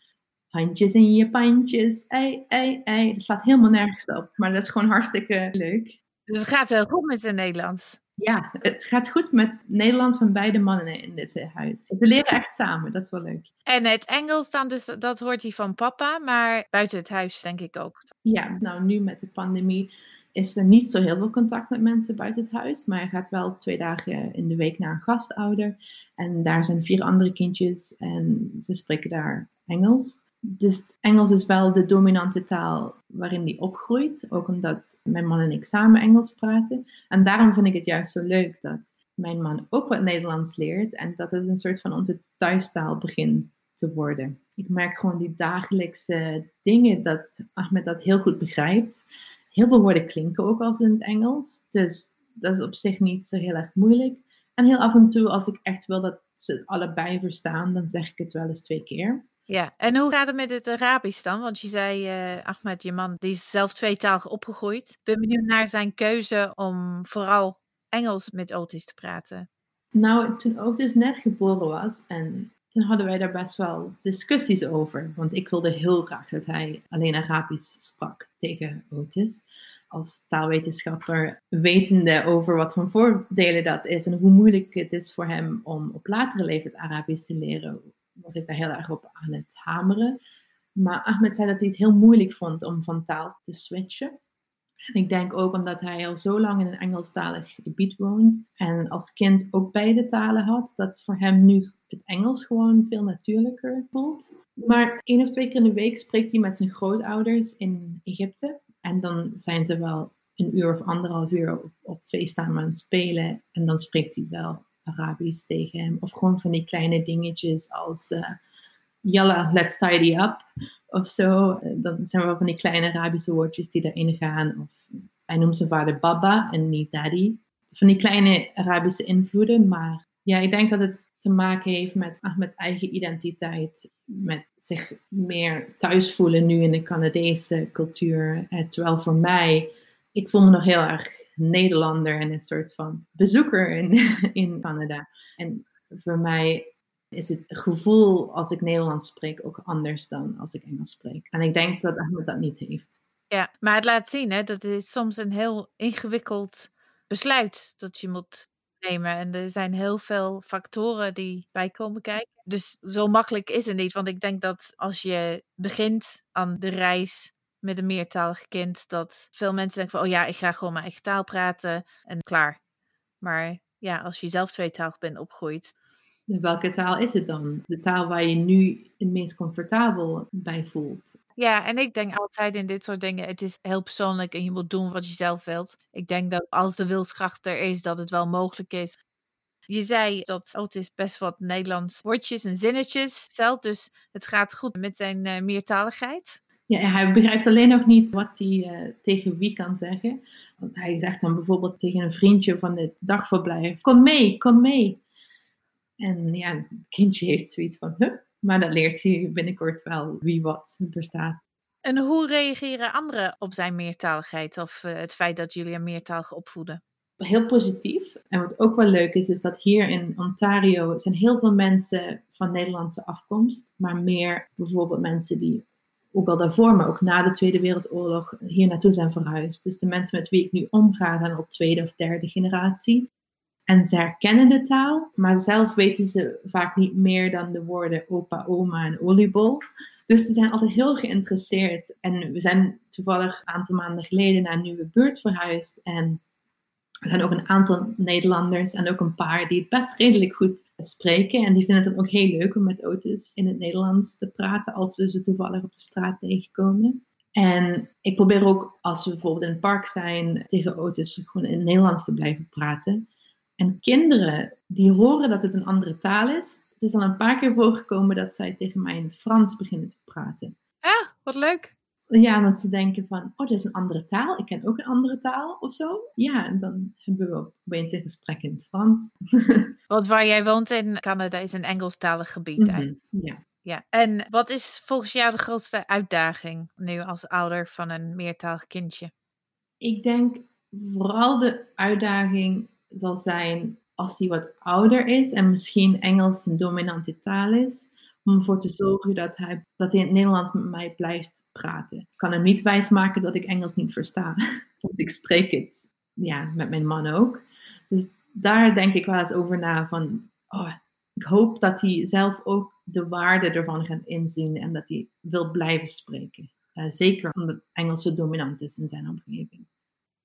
J: handjes in je pandjes. Ei, ei, ei. Dat slaat helemaal nergens op. Maar dat is gewoon hartstikke leuk.
B: Dus het gaat heel goed met zijn Nederlands.
J: Ja, het gaat goed met Nederlands van beide mannen in dit huis. Ze leren echt samen, dat is wel leuk.
B: En het Engels dan, dus dat hoort hij van papa, maar buiten het huis denk ik ook.
J: Ja, nou nu met de pandemie is er niet zo heel veel contact met mensen buiten het huis. Maar hij gaat wel twee dagen in de week naar een gastouder. En daar zijn vier andere kindjes en ze spreken daar Engels. Dus Engels is wel de dominante taal waarin die opgroeit. Ook omdat mijn man en ik samen Engels praten. En daarom vind ik het juist zo leuk dat mijn man ook wat Nederlands leert. En dat het een soort van onze thuistaal begint te worden. Ik merk gewoon die dagelijkse dingen dat Ahmed dat heel goed begrijpt. Heel veel woorden klinken ook als in het Engels. Dus dat is op zich niet zo heel erg moeilijk. En heel af en toe, als ik echt wil dat ze het allebei verstaan, dan zeg ik het wel eens twee keer.
B: Ja, en hoe gaat het met het Arabisch dan? Want je zei, uh, Ahmed, je man, die is zelf tweetalig opgegroeid. Ik ben benieuwd naar zijn keuze om vooral Engels met Otis te praten.
J: Nou, toen Otis net geboren was en toen hadden wij daar best wel discussies over. Want ik wilde heel graag dat hij alleen Arabisch sprak tegen Otis. Als taalwetenschapper, wetende over wat voor voordelen dat is en hoe moeilijk het is voor hem om op latere leeftijd Arabisch te leren, was ik daar heel erg op aan het hameren. Maar Ahmed zei dat hij het heel moeilijk vond om van taal te switchen. En ik denk ook omdat hij al zo lang in een Engelstalig gebied woont en als kind ook beide talen had, dat voor hem nu het Engels gewoon veel natuurlijker voelt. Maar één of twee keer in de week spreekt hij met zijn grootouders in Egypte. En dan zijn ze wel een uur of anderhalf uur op, op aan het spelen. En dan spreekt hij wel Arabisch tegen hem. Of gewoon van die kleine dingetjes als uh, let's tidy up. Of zo. Dan zijn wel van die kleine Arabische woordjes die erin gaan. Of hij noemt zijn vader Baba en niet Daddy. Van die kleine Arabische invloeden. Maar ja, ik denk dat het te maken heeft met Ahmed's eigen identiteit. Met zich meer thuis voelen nu in de Canadese cultuur. Eh, terwijl voor mij, ik voel me nog heel erg Nederlander en een soort van bezoeker in, in Canada. En voor mij is het gevoel als ik Nederlands spreek ook anders dan als ik Engels spreek. En ik denk dat Ahmed dat niet heeft.
B: Ja, maar het laat zien hè, dat het soms een heel ingewikkeld besluit dat je moet nemen. En er zijn heel veel factoren die bij komen kijken. Dus zo makkelijk is het niet. Want ik denk dat als je begint aan de reis met een meertalig kind, dat veel mensen denken van, oh ja, ik ga gewoon mijn eigen taal praten en klaar. Maar ja, als je zelf tweetalig bent opgegroeid.
J: Welke taal is het dan? De taal waar je nu het meest comfortabel bij voelt.
B: Ja, en ik denk altijd in dit soort dingen, het is heel persoonlijk en je moet doen wat je zelf wilt. Ik denk dat als de wilskracht er is, dat het wel mogelijk is. Je zei dat Otis best wat Nederlands woordjes en zinnetjes stelt, dus het gaat goed met zijn uh, meertaligheid.
J: Ja, hij begrijpt alleen nog niet wat hij uh, tegen wie kan zeggen. Want hij zegt dan bijvoorbeeld tegen een vriendje van het dagverblijf: Kom mee, kom mee. En ja, het kindje heeft zoiets van: Huh? Maar dat leert hij binnenkort wel wie wat bestaat.
B: En hoe reageren anderen op zijn meertaligheid of uh, het feit dat jullie een meertalig opvoeden?
J: Heel positief. En wat ook wel leuk is, is dat hier in Ontario zijn heel veel mensen van Nederlandse afkomst, maar meer bijvoorbeeld mensen die ook al daarvoor, maar ook na de Tweede Wereldoorlog hier naartoe zijn verhuisd. Dus de mensen met wie ik nu omga zijn op tweede of derde generatie. En ze herkennen de taal, maar zelf weten ze vaak niet meer dan de woorden opa, oma en oliebol. Dus ze zijn altijd heel geïnteresseerd. En we zijn toevallig een aantal maanden geleden naar een nieuwe buurt verhuisd. En er zijn ook een aantal Nederlanders en ook een paar die het best redelijk goed spreken. En die vinden het dan ook heel leuk om met auto's in het Nederlands te praten als we ze toevallig op de straat tegenkomen. En ik probeer ook, als we bijvoorbeeld in het park zijn, tegen auto's gewoon in het Nederlands te blijven praten. En kinderen die horen dat het een andere taal is. Het is al een paar keer voorgekomen dat zij tegen mij in het Frans beginnen te praten.
B: Ah, wat leuk.
J: Ja, dat ze denken van, oh, dat is een andere taal. Ik ken ook een andere taal of zo. Ja, en dan hebben we opeens een gesprek in het Frans.
B: Want waar jij woont in Canada is een Engelstalig gebied. Mm
J: -hmm. Ja.
B: ja. En wat is volgens jou de grootste uitdaging nu als ouder van een meertalig kindje?
J: Ik denk vooral de uitdaging zal zijn als hij wat ouder is en misschien Engels een dominante taal is, om ervoor te zorgen dat hij, dat hij in het Nederlands met mij blijft praten. Ik kan hem niet wijsmaken dat ik Engels niet versta, want ik spreek het ja, met mijn man ook. Dus daar denk ik wel eens over na van, oh, ik hoop dat hij zelf ook de waarde ervan gaat inzien en dat hij wil blijven spreken. Uh, zeker omdat Engels zo dominant is in zijn omgeving.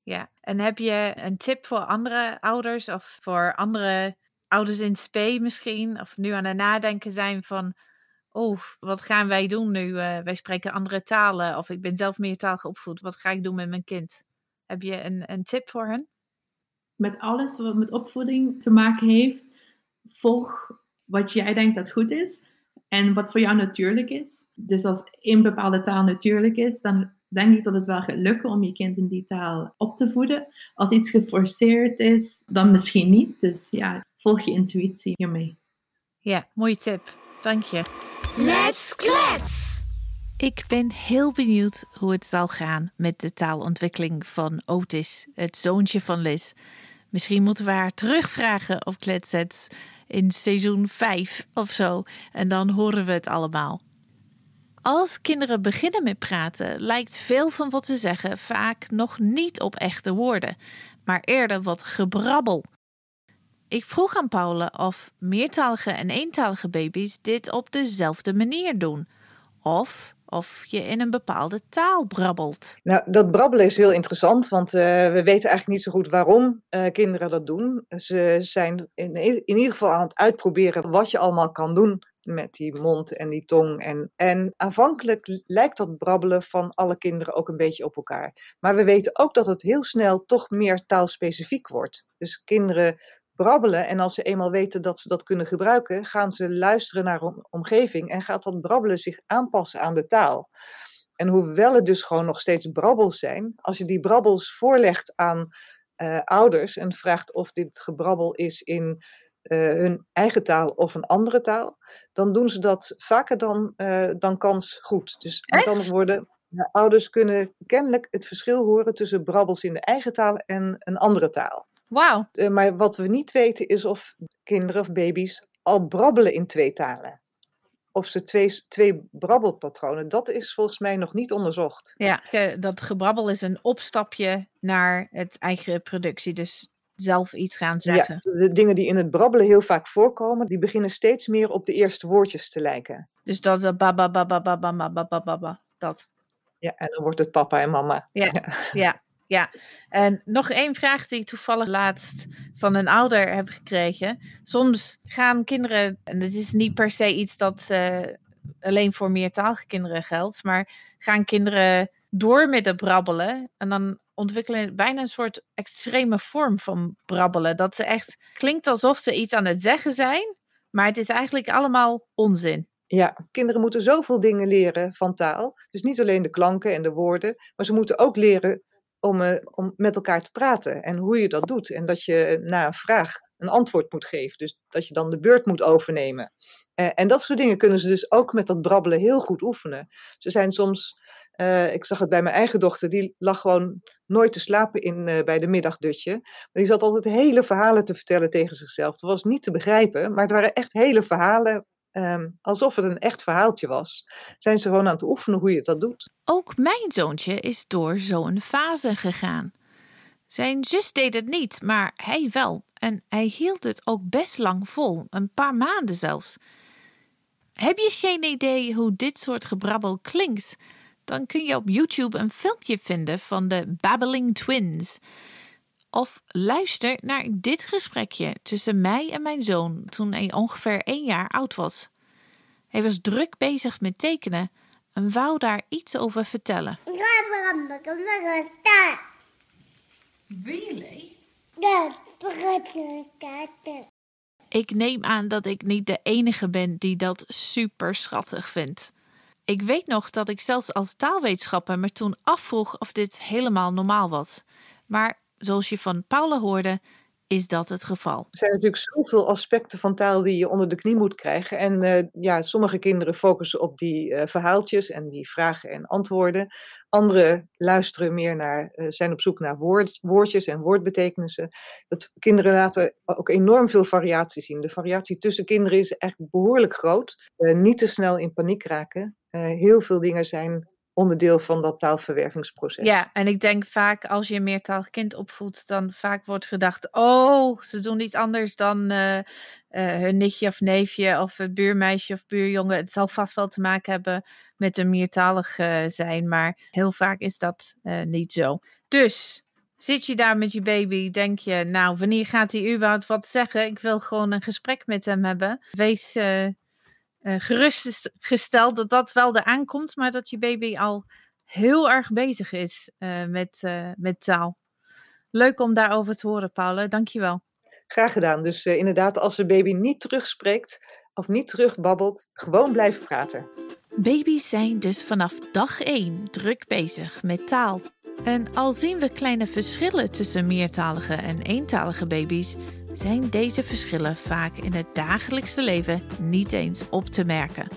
B: Ja, en heb je een tip voor andere ouders of voor andere ouders in spe misschien? Of nu aan het nadenken zijn van, oh, wat gaan wij doen nu? Uh, wij spreken andere talen of ik ben zelf meertalig opgevoed. Wat ga ik doen met mijn kind? Heb je een, een tip voor hen?
J: Met alles wat met opvoeding te maken heeft, volg wat jij denkt dat goed is en wat voor jou natuurlijk is. Dus als een bepaalde taal natuurlijk is, dan denk ik dat het wel gaat lukken om je kind in die taal op te voeden. Als iets geforceerd is, dan misschien niet. Dus ja, volg je intuïtie hiermee.
B: Ja, mooie tip. Dank je.
A: Let's klets!
B: Ik ben heel benieuwd hoe het zal gaan met de taalontwikkeling van Otis, het zoontje van Liz. Misschien moeten we haar terugvragen op kletsets in seizoen 5 of zo. En dan horen we het allemaal. Als kinderen beginnen met praten, lijkt veel van wat ze zeggen vaak nog niet op echte woorden, maar eerder wat gebrabbel. Ik vroeg aan Paula of meertalige en eentalige baby's dit op dezelfde manier doen. Of of je in een bepaalde taal brabbelt.
C: Nou, dat brabbelen is heel interessant, want uh, we weten eigenlijk niet zo goed waarom uh, kinderen dat doen. Ze zijn in ieder geval aan het uitproberen wat je allemaal kan doen met die mond en die tong. En, en aanvankelijk lijkt dat brabbelen van alle kinderen ook een beetje op elkaar. Maar we weten ook dat het heel snel toch meer taalspecifiek wordt. Dus kinderen brabbelen en als ze eenmaal weten dat ze dat kunnen gebruiken, gaan ze luisteren naar hun omgeving en gaat dat brabbelen zich aanpassen aan de taal. En hoewel het dus gewoon nog steeds brabbels zijn, als je die brabbels voorlegt aan uh, ouders en vraagt of dit gebrabbel is in hun eigen taal of een andere taal, dan doen ze dat vaker dan, uh, dan kans goed. Dus met andere woorden, ja, ouders kunnen kennelijk het verschil horen tussen brabbels in de eigen taal en een andere taal.
B: Wauw.
C: Uh, maar wat we niet weten is of kinderen of baby's al brabbelen in twee talen. Of ze twee, twee brabbelpatronen, dat is volgens mij nog niet onderzocht.
B: Ja, dat gebrabbel is een opstapje naar het eigen productie. Dus zelf iets gaan zeggen.
C: Ja, de dingen die in het brabbelen heel vaak voorkomen, die beginnen steeds meer op de eerste woordjes te lijken.
B: Dus dat is baba, baba, baba, baba, baba, baba, dat.
C: Ja, en dan wordt het papa en mama.
B: Ja, ja, ja. En nog één vraag die ik toevallig laatst van een ouder heb gekregen. Soms gaan kinderen, en het is niet per se iets dat uh, alleen voor meertalige kinderen geldt, maar gaan kinderen door met het brabbelen en dan ontwikkelen bijna een soort extreme vorm van brabbelen. Dat ze echt klinkt alsof ze iets aan het zeggen zijn, maar het is eigenlijk allemaal onzin.
C: Ja, kinderen moeten zoveel dingen leren van taal. Dus niet alleen de klanken en de woorden, maar ze moeten ook leren om, uh, om met elkaar te praten en hoe je dat doet. En dat je na een vraag een antwoord moet geven. Dus dat je dan de beurt moet overnemen. Uh, en dat soort dingen kunnen ze dus ook met dat brabbelen heel goed oefenen. Ze zijn soms uh, ik zag het bij mijn eigen dochter, die lag gewoon nooit te slapen in, uh, bij de middagdutje. Maar die zat altijd hele verhalen te vertellen tegen zichzelf. Het was niet te begrijpen, maar het waren echt hele verhalen. Um, alsof het een echt verhaaltje was. Zijn ze gewoon aan het oefenen hoe je dat doet.
B: Ook mijn zoontje is door zo'n fase gegaan. Zijn zus deed het niet, maar hij wel. En hij hield het ook best lang vol, een paar maanden zelfs. Heb je geen idee hoe dit soort gebrabbel klinkt? Dan kun je op YouTube een filmpje vinden van de Babbling Twins. Of luister naar dit gesprekje tussen mij en mijn zoon toen hij ongeveer één jaar oud was. Hij was druk bezig met tekenen en wou daar iets over vertellen.
K: Really?
B: Ik neem aan dat ik niet de enige ben die dat super schattig vindt. Ik weet nog dat ik zelfs als taalwetenschapper me toen afvroeg of dit helemaal normaal was. Maar zoals je van Paula hoorde, is dat het geval.
C: Er zijn natuurlijk zoveel aspecten van taal die je onder de knie moet krijgen. En uh, ja, sommige kinderen focussen op die uh, verhaaltjes en die vragen en antwoorden. Anderen luisteren meer naar, uh, zijn op zoek naar woord, woordjes en woordbetekenissen. Dat kinderen laten ook enorm veel variatie zien. De variatie tussen kinderen is echt behoorlijk groot. niet te snel in paniek raken. Heel veel dingen zijn onderdeel van dat taalverwervingsproces.
B: Ja, en ik denk vaak als je een meertalig kind opvoedt, dan vaak wordt gedacht: oh, ze doen iets anders dan uh, uh, hun nichtje of neefje of buurmeisje of buurjongen. Het zal vast wel te maken hebben met een meertalig uh, zijn, maar heel vaak is dat niet zo. Dus. Zit je daar met je baby, denk je, nou, wanneer gaat hij überhaupt wat zeggen? Ik wil gewoon een gesprek met hem hebben. Wees uh, gerustgesteld dat dat wel de aankomt, maar dat je baby al heel erg bezig is uh, met, uh, met taal. Leuk om daarover te horen, Paula. Dankjewel.
C: Graag gedaan. Dus inderdaad, als de baby niet terugspreekt of niet terugbabbelt, gewoon blijven praten.
B: Baby's zijn dus vanaf dag 1 druk bezig met taal. En al zien we kleine verschillen tussen meertalige en eentalige baby's, zijn deze verschillen vaak in het dagelijkse leven niet eens op te merken.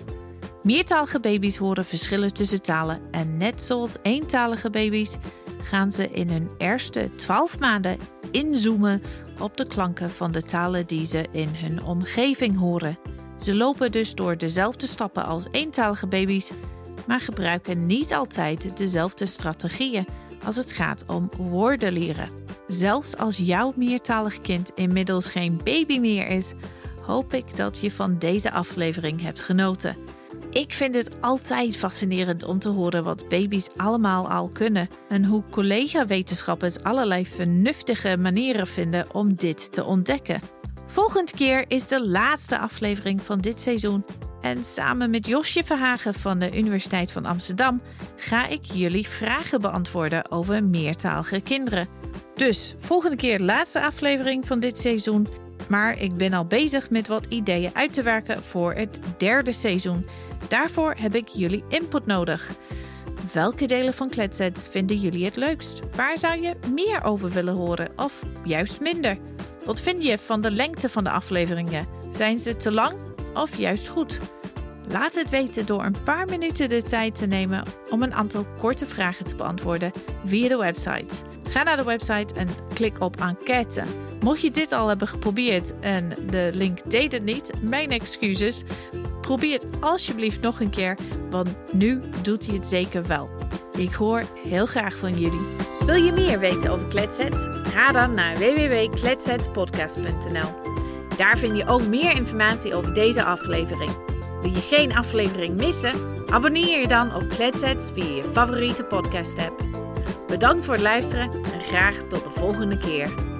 B: Meertalige baby's horen verschillen tussen talen en net zoals eentalige baby's gaan ze in hun eerste 12 maanden inzoomen op de klanken van de talen die ze in hun omgeving horen. Ze lopen dus door dezelfde stappen als eentalige baby's, maar gebruiken niet altijd dezelfde strategieën als het gaat om woorden leren. Zelfs als jouw meertalig kind inmiddels geen baby meer is, hoop ik dat je van deze aflevering hebt genoten. Ik vind het altijd fascinerend om te horen wat baby's allemaal al kunnen en hoe collega-wetenschappers allerlei vernuftige manieren vinden om dit te ontdekken. Volgende keer is de laatste aflevering van dit seizoen en samen met Josje Verhagen van de Universiteit van Amsterdam ga ik jullie vragen beantwoorden over meertalige kinderen. Dus volgende keer laatste aflevering van dit seizoen. Maar ik ben al bezig met wat ideeën uit te werken voor het derde seizoen. Daarvoor heb ik jullie input nodig. Welke delen van Kletsets vinden jullie het leukst? Waar zou je meer over willen horen of juist minder? Wat vind je van de lengte van de afleveringen? Zijn ze te lang of juist goed? Laat het weten door een paar minuten de tijd te nemen om een aantal korte vragen te beantwoorden via de website. Ga naar de website en klik op enquête. Mocht je dit al hebben geprobeerd en de link deed het niet, mijn excuses. Probeer het alsjeblieft nog een keer, want nu doet hij het zeker wel. Ik hoor heel graag van jullie.
A: Wil je meer weten over Kletset? Ga dan naar www.kletsetpodcast.nl. Daar vind je ook meer informatie over deze aflevering. Wil je geen aflevering missen? Abonneer je dan op Kletsets via je favoriete podcast app. Bedankt voor het luisteren en graag tot de volgende keer.